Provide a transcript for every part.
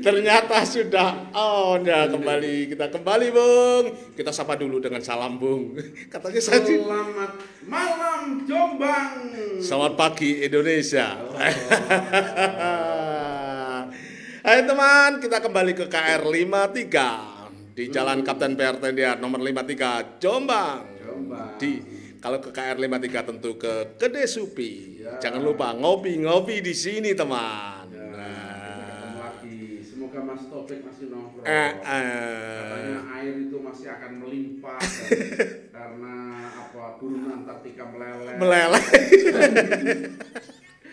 Ternyata sudah on ya kembali kita kembali Bung. Kita sapa dulu dengan salam Bung. Katanya saya Selamat malam Jombang. Selamat pagi Indonesia. Hai teman, kita kembali ke KR 53 di Jalan Kapten PRT Tendian nomor 53 Jombang. Jombang. Di kalau ke KR 53 tentu ke Gede Supi. Ya. Jangan lupa ngopi-ngopi di sini teman. Ya, Nah. lagi. Semoga Mas Topik masih nongkrong. Eh, Katanya eh. air itu masih akan melimpah dan- karena apa gurun Antartika meleleh. meleleh.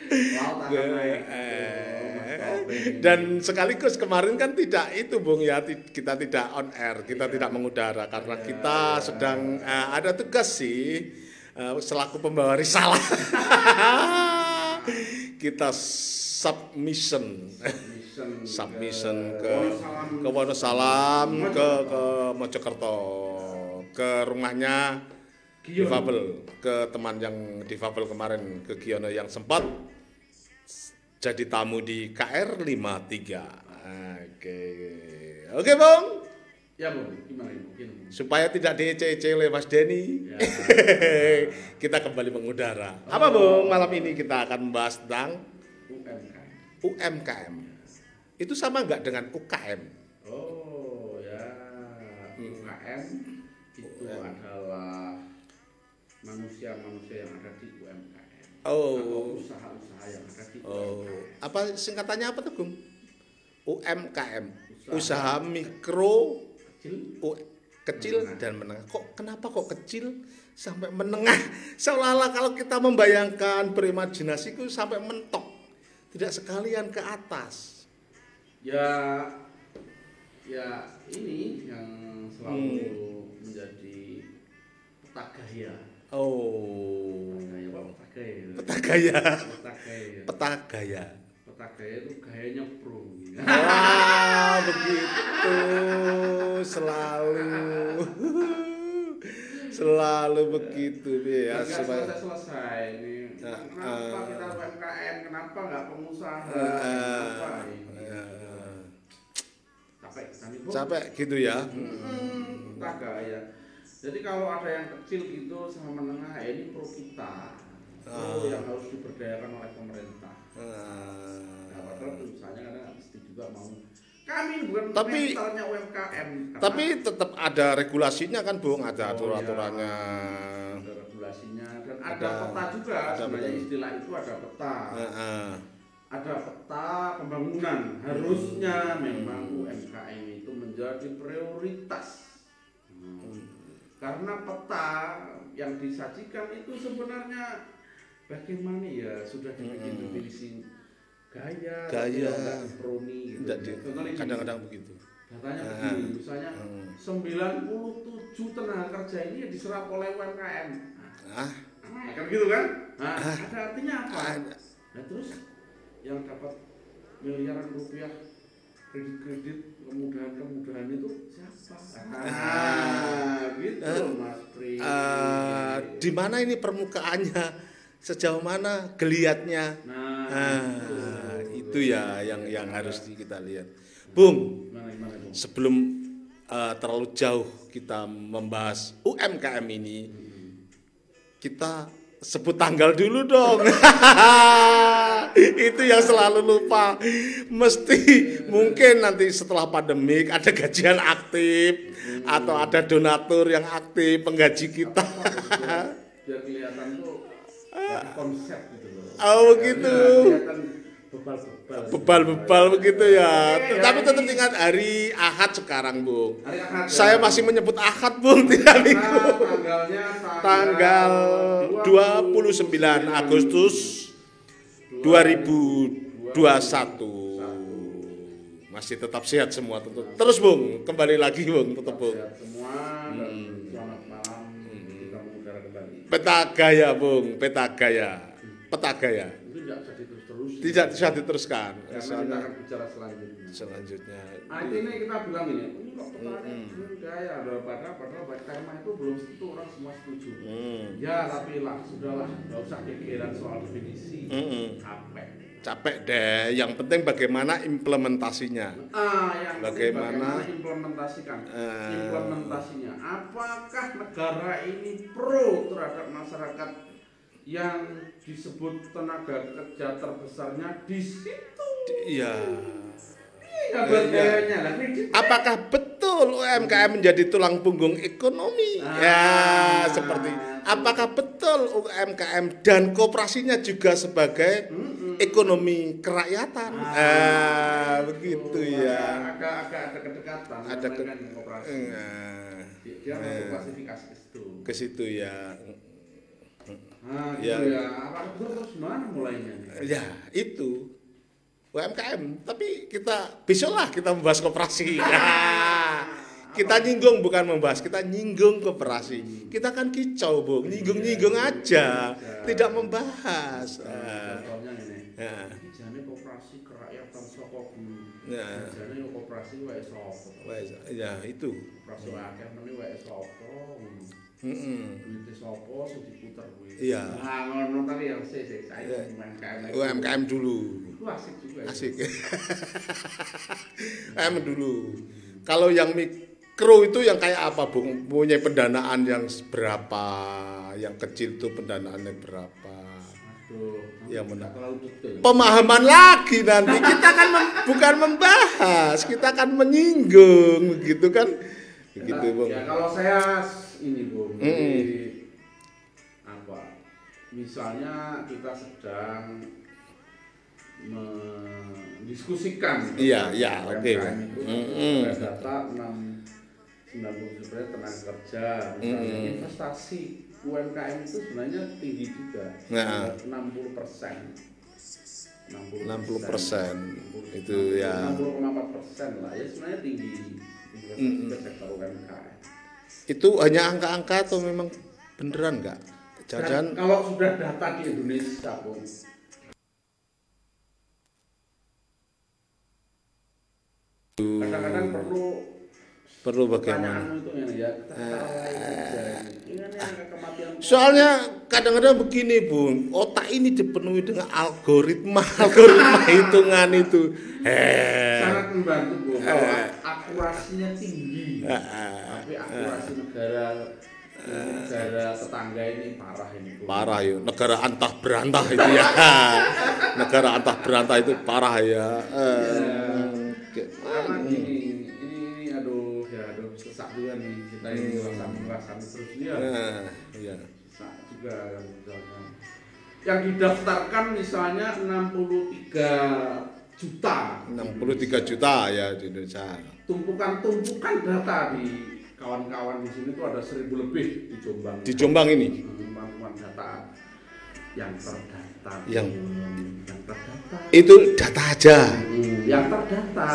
Laut akan naik. gitu, Mas Topik. Dan sekaligus kemarin kan tidak itu Bung ya kita tidak on air, kita tidak mengudara karena Iya, kita iya. sedang eh, ada tugas sih eh, selaku pembawa risalah. kita submission. Submission submission ke ke Wonosalam. ke ke Mojokerto. ke Mojokerto ke rumahnya difabel. Ke teman yang difabel kemarin ke Giono yang sempat. Jadi tamu di KR 53 oke. Oke Bung Ya Bung, gimana Ibu? Gini. supaya tidak diece-ece oleh Mas Denny Ya. kita kembali mengudara apa Bung malam ini kita akan membahas tentang UMKM. UMKM itu sama nggak dengan UKM Oh ya, UKM itu adalah manusia-manusia yang ada di UMKM Oh. atau usaha-usaha yang ada di Oh, UMKM. apa singkatannya apa tuh, Bung? UMKM, Usaha. usaha mikro Kecil, U- kecil Menengah. dan menengah. Kok kenapa kok kecil sampai menengah? Seolah-olah kalau kita membayangkan berimajinasi itu sampai mentok, tidak sekalian ke atas. ya, ya ini yang selalu Hmm. menjadi peta gaya. Oh, Gaya apa peta gaya? peta gaya, Peta gaya. peta gaya. Peta gaya itu gayanya pro. Wah, Selalu begitu ya Ya, selesai selesai ini. Nah, Kenapa eh. kita UMKM? Kenapa nggak pengusaha? Kenapa ini? eh, Capek capek gitu ya. Hmm, tak gaya. Jadi kalau ada yang kecil gitu sama menengah, ya ini pro kita. Pro Ah. yang harus diberdayakan oleh pemerintah. Eh, Nah, padahal perusahaannya kadang mesti juga mau. Kami bukan Tapi- mentalnya UMKM. Tapi tetap ada regulasinya kan, Bung, ada Oh, aturan-aturannya. ada regulasinya dan ada, Ada- peta juga ada sebenarnya betul. istilah itu ada peta. Eh, eh. ada peta pembangunan harusnya Hmm. memang UMKM itu menjadi prioritas Hmm. karena peta yang disajikan itu sebenarnya bagaimana ya sudah dibikin Hmm. Gaya Gaya. diproni gitu. Kadang-kadang begitu. datanya Ah. begini misalnya Hmm. 97 tenaga kerja ini ya diserap oleh UMKM nah, Ah, ah, kan gitu kan nah, ada artinya apa ada. Nah terus yang dapat miliaran rupiah kredit-kredit kemudahan-kemudahan itu siapa? Ah, gitu Eh, Mas Pri. Eh, di mana ini permukaannya? Sejauh mana geliatnya? Nah, Ah, itu ya yang yang harus kita lihat. Bung, sebelum eh, terlalu jauh kita membahas UMKM ini, kita sebut tanggal dulu dong. itu yang selalu lupa. Mesti mungkin nanti setelah pandemik ada gajian aktif atau ada donatur yang aktif penggaji kita. Biar, kelihatan tuh konsep gitu loh. Oh, begitu. Biar kelihatan bebal-bebal. Bebal-bebal begitu ya. Iya, Tapi iya. tetap ingat hari Ahad sekarang, Bung. Hari Ahad, ya. Saya masih menyebut Ahad, Bung, tidak minggu. Nah, tanggalnya Tanggal 29 Agustus 2021. Masih tetap sehat semua tentu. Terus, Bung, kembali lagi, Bung, tetap, Bung. Sehat semua dan selamat malam kita mengudara kembali. Peta gaya, Bung, peta gaya. Peta gaya. Itu tidak jadi terus-terus. Tidak bisa diteruskan. Karena kita akan bicara selanjutnya. selanjutnya. Nah, ini kita bilang ini, ini kok petani gaya, loh, padahal padahal baik tema itu belum tentu orang semua setuju. Hmm. Ya, tapi lah, sudahlah, nggak usah kegeran soal definisi. Mm-mm. Capek. capek deh. Yang penting bagaimana implementasinya. Ah, yang Bagaimana? bagaimana implementasikan Eh. implementasinya. Apakah negara ini pro terhadap masyarakat yang disebut tenaga kerja terbesarnya di situ? Iya. Iya, Iya. lah kredit. Apakah betul UMKM menjadi tulang punggung ekonomi? Ah. Ya, seperti apakah betul UMKM dan kooperasinya juga sebagai Mm-mm. ekonomi kerakyatan? Ah, begitu ya. Ada agak ada kedekatan Ada ke- dengan koperasi. Nah, Dia- Dia eh. klasifikasi ke situ. ke situ ya. Nah, Ya. gitu ya. Apa terus mana mulainya? Ya, itu UMKM. Tapi kita besoklah kita membahas kooperasi. Ya. Kita nyinggung bukan membahas, kita nyinggung kooperasi. Kita kan kicau, Bung. Nyinggung-nyinggung aja, tidak membahas. Ah. Contohnya ini. Ya. Jane koperasi kerakyatan saka guru. Ya. Jane yo koperasi wae sapa. Wes, Ya, itu. Koperasi wae akeh meneh wae sapa. Ngono. Mm-mm. Duite sapa sing diputer kuwi. Iya. Nah, ngono tapi yang saya Iya. UMKM. UMKM dulu. Itu asik juga. ya. Asik. UMKM dulu. Kalau yang mikro itu yang kayak apa, Bung? Punya pendanaan yang berapa? Yang kecil itu pendanaannya berapa? Aduh, Yang nanti mana? terlalu detail. Pemahaman lagi nanti kita kan mem- bukan membahas, kita kan menyinggung begitu kan? Begitu, Nah, Bung. Ya kalau saya ini Bung, Mm-mm. jadi apa? Misalnya kita sedang mendiskusikan Iya, iya, oke. Mm-mm. ada data 6 90 sebenarnya tenaga kerja, misalnya Mm-mm. investasi UMKM itu sebenarnya tinggi juga, Nah. 60 persen. 60 persen itu ya 60,4 persen lah ya sebenarnya tinggi investasi Mm-mm. ke sektor UMKM. Itu hanya angka-angka atau memang beneran nggak? Dan Jangan kalau sudah data di Indonesia pun kadang-kadang perlu perlu bagaimana? ya kematian Soalnya kadang-kadang begini bung, otak ini dipenuhi dengan algoritma, algoritma hitungan itu. Eh, sangat membantu bu kalau Eh. akurasinya tinggi tapi akurasi negara negara tetangga ini parah ini Bu. parah ya, negara antah berantah itu ya, negara antah berantah itu parah ya. Oke. karena gini ini, ini aduh ya aduh sesak juga nih kita ini ngerasain ngerasain terus dia Nah, iya. sesak juga misalnya yang didaftarkan misalnya 63 juta 63 juta ya di Indonesia. tumpukan-tumpukan data di kawan-kawan di sini tuh ada seribu lebih di Jombang Di Jombang ini, tumpukan data yang terdata Yang- yang terdata itu data aja. Hmm, yang terdata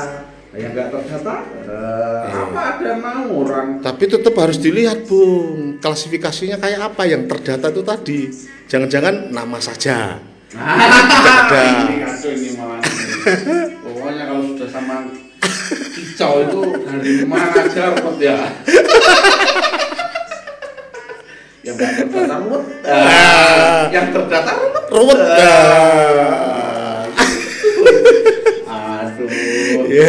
Nah, yang nggak terdata eh, Iya. apa ada mau orang Tapi tetap harus dilihat, Bung. Klasifikasinya kayak apa yang terdata itu tadi. Jangan-jangan nama saja. ada. ini kacau ini malah. Pokoknya kalau sudah sama kicau itu dari mana aja rumput ya yang terdata rumput Ah. yang terdata rumput Ruwet. aduh Ya.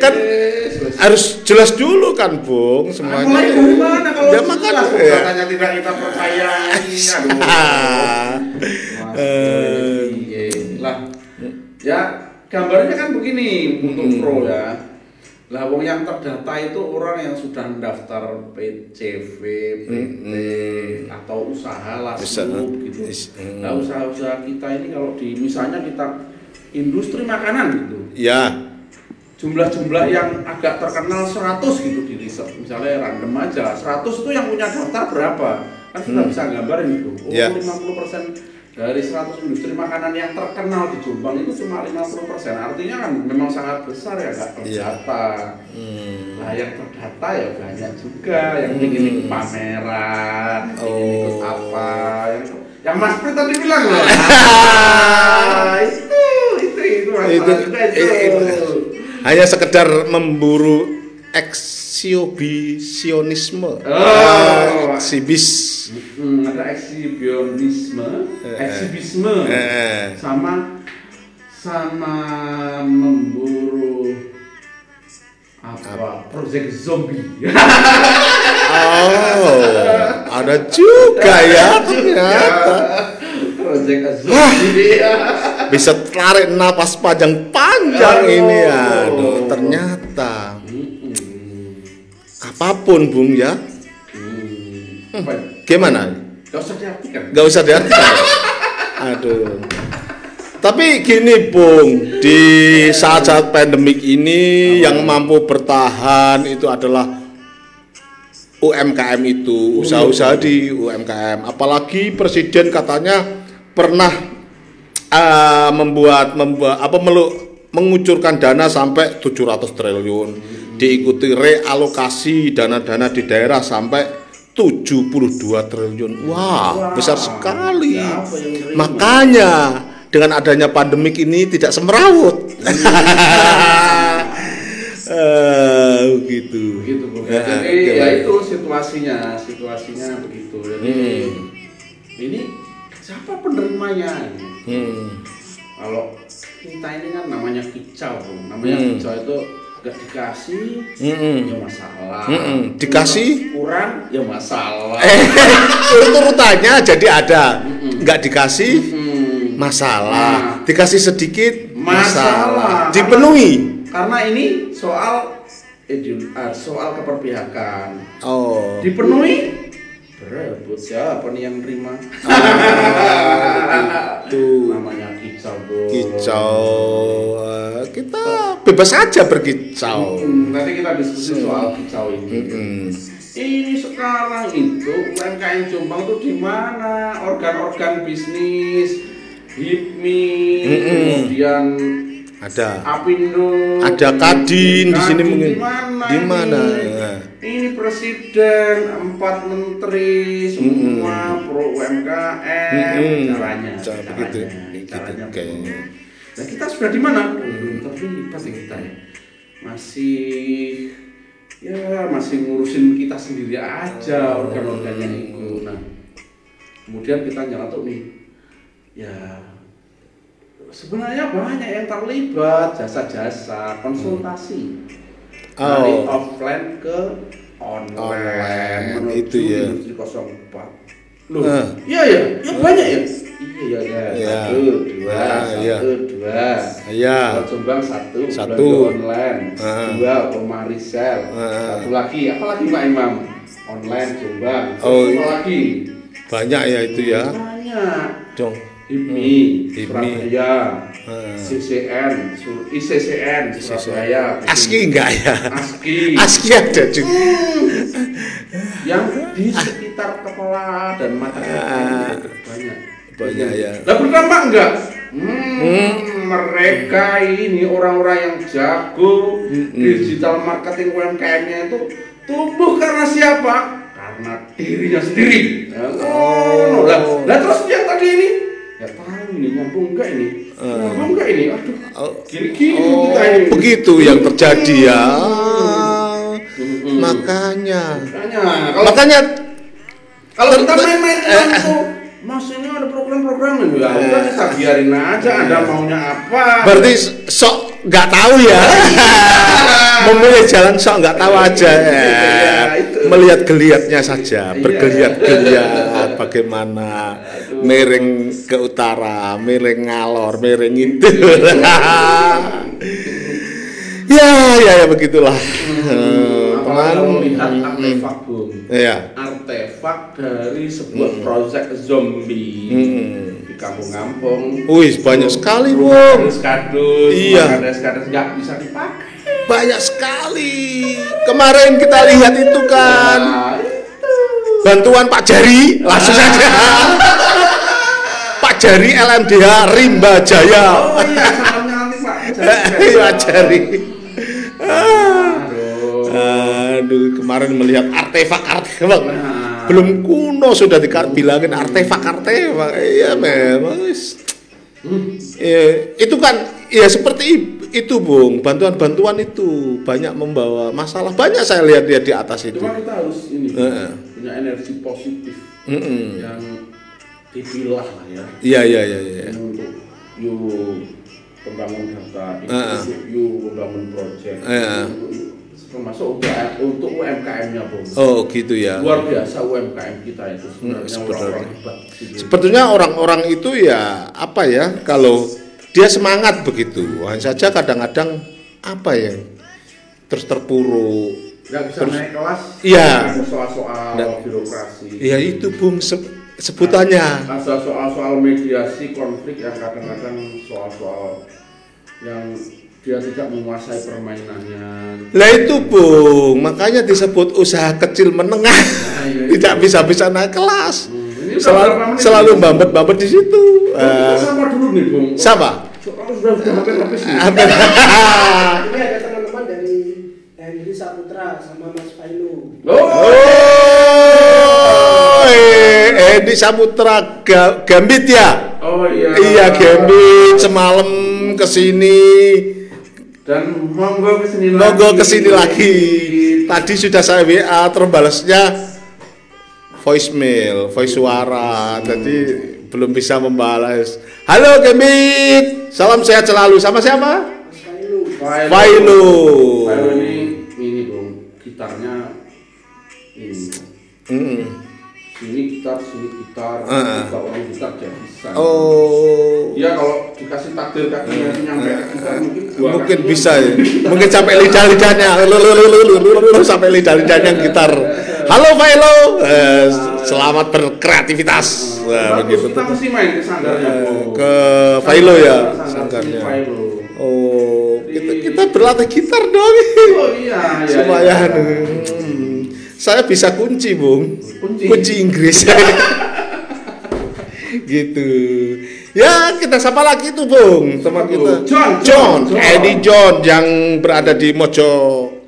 Kan Eh, harus jelas dulu kan, Bung, semuanya. Mulai dari mana kalau Ya, jelas Ya. katanya tidak kita percayai aduh Ah. Mas, Eh. iya. lah ya gambarnya kan begini untuk Hmm. pro ya. Lah wong yang terdata itu orang yang sudah mendaftar PCV, PT atau usaha lah gitu. hmm. Nah usaha-usaha kita ini kalau di misalnya kita industri makanan gitu, Ya, jumlah-jumlah yang agak terkenal 100 gitu di riset. Misalnya random aja 100 itu yang punya daftar berapa? Kan sudah bisa gambarin itu. Oh Ya. 50% dari 100 industri makanan yang terkenal di Jombang itu cuma 50% artinya kan memang sangat besar ya nggak Iya. terdata Hmm. nah yang terdata ya banyak juga. Yang ingin ikut pameran yang ingin ikut Oh. apa yang yang Mas Pri tadi bilang loh. Ah, itu itu itu. Masalah Itu- juga itu- hanya sekedar memburu eksiobisionisme. Oh. Ah, eksibis. Hmm, ada eksibionisme, Eh, eh. eksibisme, Eh. sama sama memburu apa project zombie Oh, ada juga ya ternyata. project zombie Bisa tarik napas panjang-panjang Aduh. ini aduh ternyata. Apa pun Bung ya. Hmm. Apa? Gimana? Gak usah diartikan Gak usah diartikan. Aduh. Tapi gini Bung, di saat-saat pandemik ini yang mampu bertahan itu adalah UMKM itu, usaha-usaha di UMKM. Apalagi presiden katanya pernah eh, membuat membuat apa melu, mengucurkan dana sampai 700 triliun, diikuti realokasi dana-dana di daerah sampai 72 triliun. Wah, besar sekali. Makanya dengan adanya pandemik ini tidak semrawut. Eh, begitu. begitu Bu. Ya, Jadi ya gimana? itu situasinya, situasinya begitu. Jadi Hmm. ini siapa penerimanya? Hmm. Kalau kita ini kan namanya kicau, Bu. namanya Hmm. kicau itu gak dikasih Mm-mm. ya masalah. Mm-mm. Dikasih? kurang ya masalah. Eh, urut-urutannya jadi ada. Mm-mm. Nggak dikasih Hmm. masalah, Nah. dikasih sedikit Masalah. Dipenuhi. Karena ini soal edu- ah, soal keperpihakan. Oh. Dipenuhi berebut siapa nih yang terima? Tuh. Namanya kicau, Bu. Kicau. Eh, Kita bebas saja berkicau. Hmm, nanti kita diskusi soal kicau ini. Mm-mm. Ini sekarang itu UMKM Jombang tuh di mana? Organ-organ bisnis, HIPMI, Mm-mm. kemudian Ada. Apindo, Ada Kadin di sini Kadin mungkin. Di mana? Ini? Ya. Ini presiden, empat menteri, semua pro UMKM, Mm-mm. caranya, Cara caranya, begitu. caranya Gitu, kayaknya. Nah kita sudah di mana? Belum terlibat ya kita ya. Masih ya masih ngurusin kita sendiri aja organ-organnya itu. Nah kemudian kita nyalatuk nih, ya sebenarnya banyak yang terlibat jasa-jasa konsultasi dari Oh. offline ke online, Online, menuju itu ya. industri 04 loh Eh. iya ya ya banyak ya iya ya Iya. satu dua Ah, satu iya. dua Iya. Pulau Jombang satu Satu. online Ah. dua Omarisel Ah. satu lagi apa lagi Pak Imam online Jombang Oh, satu iya. lagi Banyak ya itu ya. banyak Dong. IPMI, IPMI. Surabaya, Ah. CCN, ICCN, Surabaya, Aski enggak ya? ASKI, Aski ada juga. yang di sekitar kepala dan mata Ah. banyak. Banyak ya. Lah berdampak enggak? Hmm, mereka ini orang-orang yang jago digital marketing UMKM-nya itu tumbuh karena siapa? Karena dirinya sendiri. Ya, Oh, lah, lah terus yang tadi ini ya tahu ini nyambung enggak ini? Nyambung enggak ini? Aduh, Oh. gini-gini Oh, kita ini. begitu yang terjadi ya. Mm-mm. Makanya. Makanya kalau Makanya kalau kita main-main eh, Mas ini ada program-program ya udah kita biarin aja Anda maunya apa. berarti sok nggak tahu ya. Memilih jalan sok nggak tahu aja ya. Iya, itu. Melihat geliatnya saja, Iya. bergeliat-geliat bagaimana miring ke utara, miring ngalor, miring itu. ya, ya, ya begitulah. Eh, Lihat artefak. Iya. Artefak dari sebuah project zombie Hmm. di kampung-kampung. Wih, banyak sekali, Bung. Kardus, Iya. kardus nggak bisa dipakai. Banyak sekali. Kemarin kita lihat itu kan Nah, itu. bantuan Pak Jari langsung saja. Pak Jari LMDH Rimba Jaya. Oh iya, Pak. Iya Jari. Aduh. Aduh, kemarin melihat artefak-artefak. Nah. Belum kuno sudah dibilangin artefak-artefak. Iya memang. Hmm. Eh, itu kan ya seperti itu Bung, bantuan-bantuan itu banyak membawa masalah. Banyak saya lihat-lihat di atas itu. Cuma kita harus ini Heeh. punya energi positif Mm-mm. yang dipilah lah ya Iya iya iya iya. untuk yuk membangun data, Heeh. IPU, membangun project, Iya. Termasuk UKM, untuk UMKM-nya Bung. Oh gitu ya. Luar biasa UMKM kita itu sebenarnya Hmm, sebenarnya. orang-orang hebat. gitu. Sebetulnya orang-orang itu ya apa ya kalau dia semangat begitu, hanya saja kadang-kadang apa ya terus terpuruk. Nggak bisa Terus- naik kelas, Iya. soal-soal birokrasi, Ya itu bung se- sebutannya. soal-soal mediasi konflik yang kadang-kadang soal-soal yang dia tidak menguasai permainannya. Lah itu bung, makanya disebut usaha kecil menengah. Nah, iya, Tidak bisa bisa naik kelas. Hmm, ini udah Selalu bambet-bambet di situ. Eh, sama dulu nih, Bung. sama. Soalnya sudah sudah hampir habis nih. Apa? Ini ada teman-teman dari Henry Saputra sama Mas. Oh, Oh, eh, Edi Saputra Ga- Gambit ya? oh iya. Iya Gambit semalam ke sini, Dan monggo ke sini lagi. monggo ke sini lagi. Tadi sudah saya WA terbalasnya voicemail, voice suara. Jadi belum bisa membalas. Halo Gambit, salam sehat selalu. Sama siapa? Failu. Failu. File ini ini Bung, gitarnya ini. Mm. Sini gitar, sini gitar, Ah. kalau orang gitar jadi bisa. Oh. Iya kalau dikasih takdir kakinya nyampe ke gitar mungkin dua mungkin bisa ya mungkin sampai lidah lidahnya lululululululul, sampai lidah lidahnya gitar halo Failo Eh, selamat berkreativitas Nah, begitu kita mesti main ke sanggarnya Eh, Bung. ke Failo ya, Sanggar sanggarnya. oh kita kita berlatih gitar dong Oh iya, iya. supaya iya. Hmm, saya bisa kunci bung. Kunci. Inggris. Gitu. Ya kita sapa lagi tuh bung. Teman kita? John, John, John, John. Eddie John yang berada di Mojo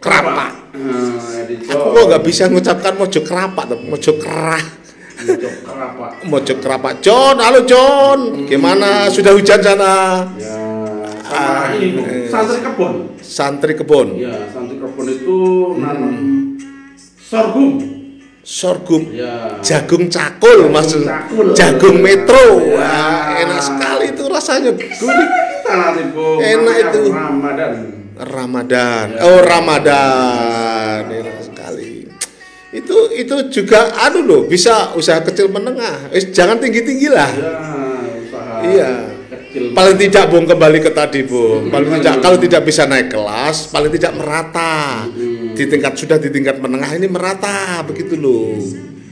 Krapak Nah, di aku kok nggak bisa mengucapkan Mojo Krapak tuh Mojo Kerah. Kerapa. Mojo Krapak John halo John. Gimana? Sudah hujan sana? Ya, Ah, ini eh. santri kebun. santri kebun Ya, santri kebun itu nanam sorghum. sorghum Ya. jagung cakul Jagung maksud cakul. jagung metro Ya. Wah, enak sekali itu rasanya Gurih kita nanti Bung. Enak itu. Ramadan. Ramadan Ya. oh Ramadan enak sekali itu itu juga anu loh bisa usaha kecil menengah Eh, jangan tinggi tinggi lah Ya, usaha Iya. kecil. paling tidak bung kembali ke tadi bung paling tidak kalau tidak bisa naik kelas paling tidak merata Hmm. Di tingkat sudah di tingkat menengah ini merata begitu loh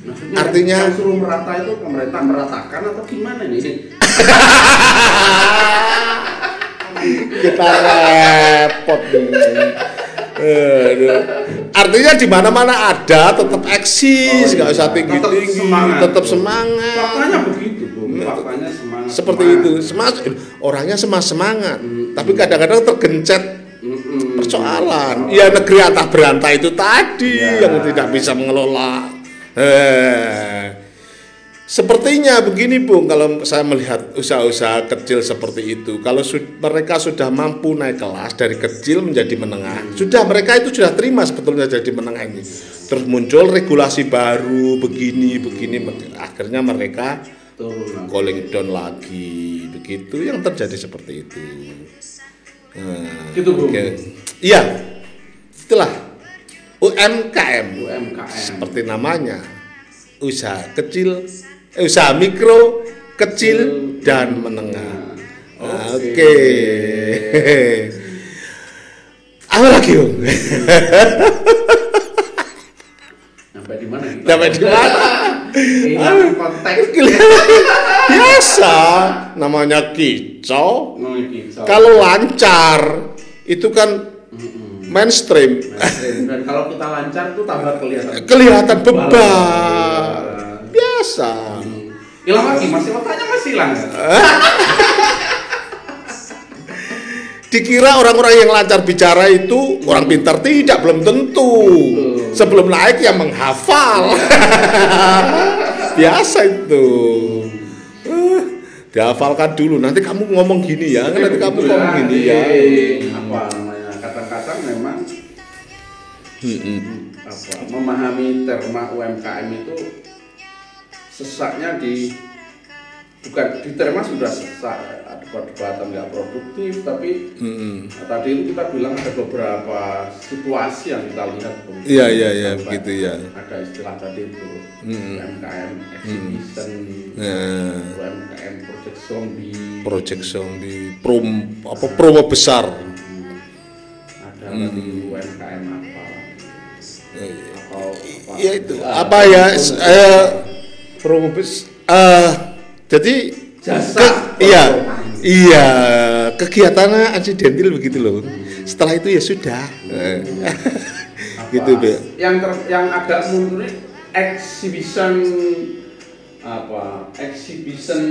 Maksudnya artinya- yang suruh merata itu pemerintah meratakan atau gimana nih? kita repot nih. Aduh. Artinya di mana-mana ada, tetap eksis, Oh, nggak iya. usah tinggi Tetap tinggi, semangat. tetap semangat. Faktanya begitu, Bung. Faktanya semangat. Seperti itu, semangat. Orangnya semangat semangat, tapi kadang-kadang tergencet Mm-mm. Persoalan. Ya negeri atah berantai itu tadi Ya. yang tidak bisa mengelola. Eh, sepertinya begini Bung, kalau saya melihat usaha-usaha kecil seperti itu, kalau su- mereka sudah mampu naik kelas dari kecil menjadi menengah, sudah mereka itu sudah terima sebetulnya jadi menengah ini. Terus muncul regulasi baru begini begini, akhirnya mereka calling down lagi, begitu yang terjadi seperti itu. Nah, Gitu, Bung. oke. Iya, itulah UMKM UMKM. seperti namanya usaha kecil, eh, usaha mikro, kecil dan menengah. Oke. Oke. Apa lagi, Bung? Sampai di mana? Sampai di mana? Ini konteks. Biasa, namanya kicau. Kalau lancar, itu kan Mm-mm. mainstream. Dan kalau kita lancar tuh tambah kelihatan. Kelihatan beban. Biasa. Hilang lagi, masih otaknya masih hilang. Dikira orang-orang yang lancar bicara itu orang pintar tidak belum tentu. Betul. Sebelum naik yang menghafal. Biasa itu. Eh, dihafalkan dulu. Nanti kamu ngomong gini ya. Nanti kamu ngomong gini ya. Apa namanya? Kadang-kadang memang Apa memahami terma UMKM itu sesaknya di bukan diterima sudah selesai ada perdebatan nggak produktif tapi Mm-mm. nah, tadi itu kita bilang ada beberapa situasi yang kita lihat. Iya, iya, iya, begitu ya. ada istilah tadi itu. UMKM exhibition Nah, UMKM project zombie project zombie prom apa promo besar. Hmm. ada tadi UMKM Ya itu Ah, apa ya eh, eh, jadi Jasa. ke- iya iya kegiatannya insidental begitu loh. Setelah itu ya sudah. Apa, gitu Be. yang ter, yang agak mundur exhibition apa exhibition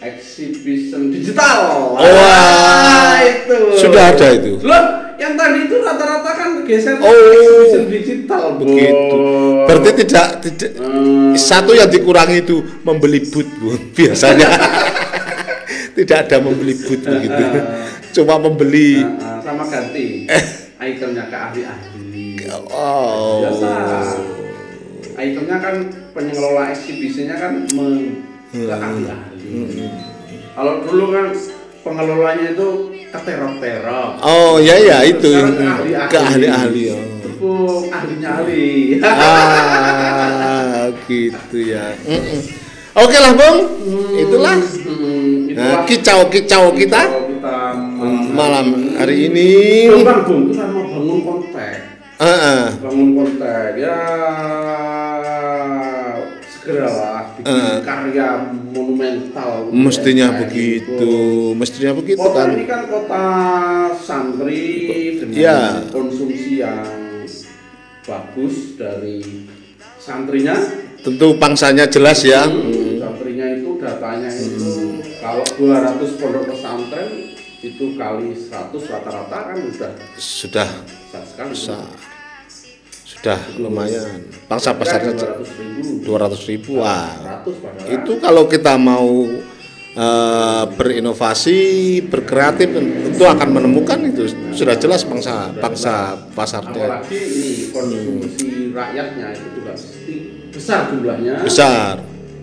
exhibition digital Wah. Ah, itu Sudah ada itu. loh yang tadi itu rata-rata kan geser Oh. exhibition digital Begitu. Bos. Berarti tidak tidak Hmm. satu yang dikurangi itu membeli boot Bu. biasanya. tidak ada membeli boot begitu. Cuma membeli Ah, ah, sama ganti itemnya ke ahli-ahli oh. biasa itemnya kan pengelola eksibisinya kan me, ke ahli-ahli kalau dulu kan pengelolanya itu keterok-terok Oh ya ya itu ke ahli-ahli. Oh. Tepung ahlinya ahli Ah gitu ya. Mm-mm. Oke lah Bung, itulah Hmm, itulah nah, kicau-kicau kita kalau kita malam hari ini. Bang, Bung, kita mau bangun kontak Ah, ah. bangun kontak ya segeralah bikin Eh. karya monumental Mestinya UMKM begitu, itu. mestinya begitu Kota kan. ini kan kota santri dengan Ya. konsumsi yang bagus dari santrinya. Tentu pangsanya jelas ya. Hmm, Santrinya itu datanya itu kalau 200 pondok pesantren itu kali 100 rata-rata kan udah Sudah besar sekali. besar. Sudah lumayan. Pangsa pasarnya 200 ribu. 200 ribu. Wah. 100 padahal. Itu kalau kita mau eh, berinovasi, berkreatif tentu akan menemukan itu sudah jelas pangsa pangsa pasarnya apalagi ini konsumsi rakyatnya itu juga besar jumlahnya besar.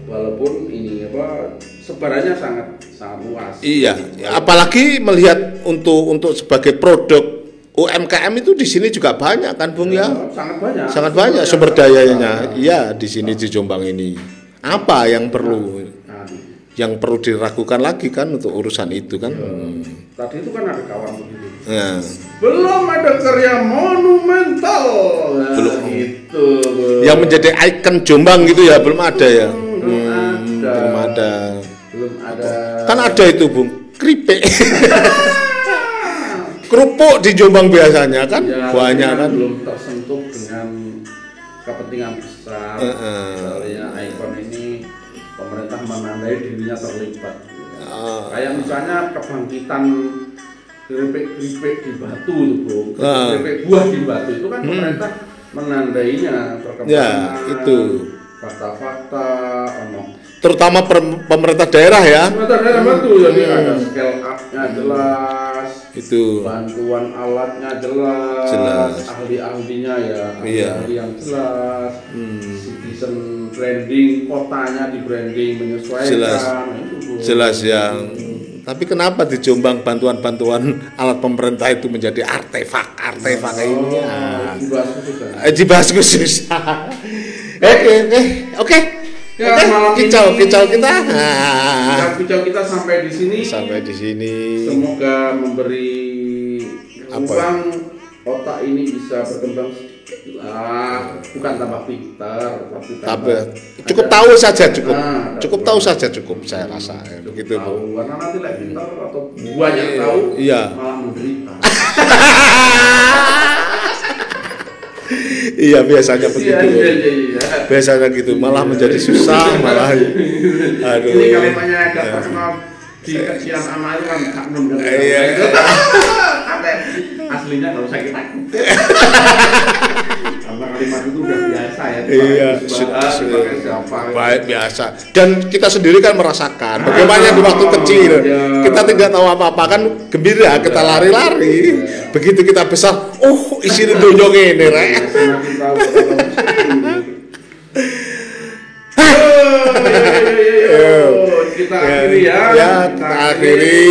walaupun ini apa sebarannya sangat sangat luas Iya, ya, apalagi melihat untuk untuk sebagai produk UMKM itu di sini juga banyak kan Bung ya? sangat banyak Sangat banyak sumber dayanya. Iya, di sini di Jombang ini. Apa yang perlu yang perlu diragukan lagi kan untuk urusan itu kan? Hmm. tadi itu kan ada kawan begitu Nah, belum ada karya monumental nah, Belum. gitu belum. yang menjadi ikon Jombang gitu ya belum ada ya? belum Hmm, ada belum ada. belum ada Kan ada itu Bung, keripik. Kerupuk di Jombang biasanya kan Ya, banyak kan. belum tersentuh dengan kepentingan besar Heeh. misalnya ikon ini pemerintah menandai dirinya terlibat Ah. kayak misalnya kebangkitan keripik-keripik di batu itu bro Ah. keripik buah di batu itu kan pemerintah menandainya perkembangan Ya, itu. fakta-fakta Terutama pemerintah daerah ya. pemerintah daerah batu jadi Hmm. ada scale up-nya jelas Itu. bantuan alatnya jelas, Jelas. ahli-ahlinya ya, Iya. ahli yang jelas, Hmm. citizen branding kotanya di branding menyesuaikan, Jelas. Itu. Jelas yang tapi kenapa di Jombang bantuan-bantuan alat pemerintah itu menjadi artefak artefak ini ya. Oh, dibahas khusus? Eh, dibahas khusus. Oke, oke, oke. Ya, Oke, malam kicau, ini- kicau kita. Nah, kicau kita sampai di sini. sampai di sini. Semoga memberi Apa? ruang otak ini bisa berkembang lah. Bukan tambah pintar, tapi tambah cukup ada- tahu saja cukup. Nah, Cukup tahu saja cukup saya rasa Cukup begitu, Bu. tahu. Karena nanti lagi pintar atau banyak tahu, Iya. malah menderita. Iya, biasanya begitu. Iya, iya, iya, iya. Biasanya gitu, malah menjadi susah, malah aduh. Ini kalimatnya agak terkenal di kecilan anak itu kan Kak Nun dan Iya. Aslinya nggak usah kita. Karena kalimat itu udah biasa ya. Iya, sudah siapa. baik biasa. Dan kita sendiri kan merasakan bagaimana di waktu Ah, kecil iya. kita tidak tahu apa-apa kan gembira kita Iya. lari-lari. Iya. Begitu kita besar, oh isi donyong ini rek. Oh, iya, iya, iya, iya. ya. Ya, kita akhiri.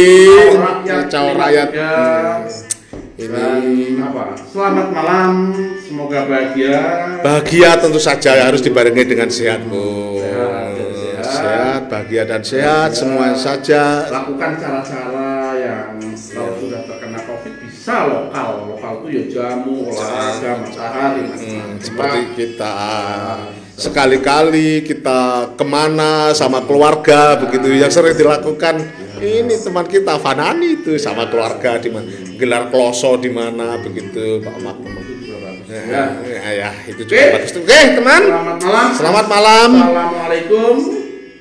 Kicau rakyat. Ya. Ini apa? Selamat malam, semoga bahagia. bahagia tentu saja harus dibarengi dengan sehat, Bu. Sehat, sehat. Sehat, bahagia dan sehat, semuanya saja. Lakukan cara-cara Bisa lokal. Lokal itu ya jamu, olahraga, matahari, Hmm, seperti kita sekali-kali kita ke mana sama keluarga begitu yang sering dilakukan ini teman kita Fanani itu sama keluarga di mana gelar kloso di mana begitu Pak Mak Ya. ya, ya itu Oke. juga bagus tuh. Oke teman Selamat malam. Selamat malam Assalamualaikum.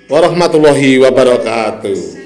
warahmatullahi wabarakatuh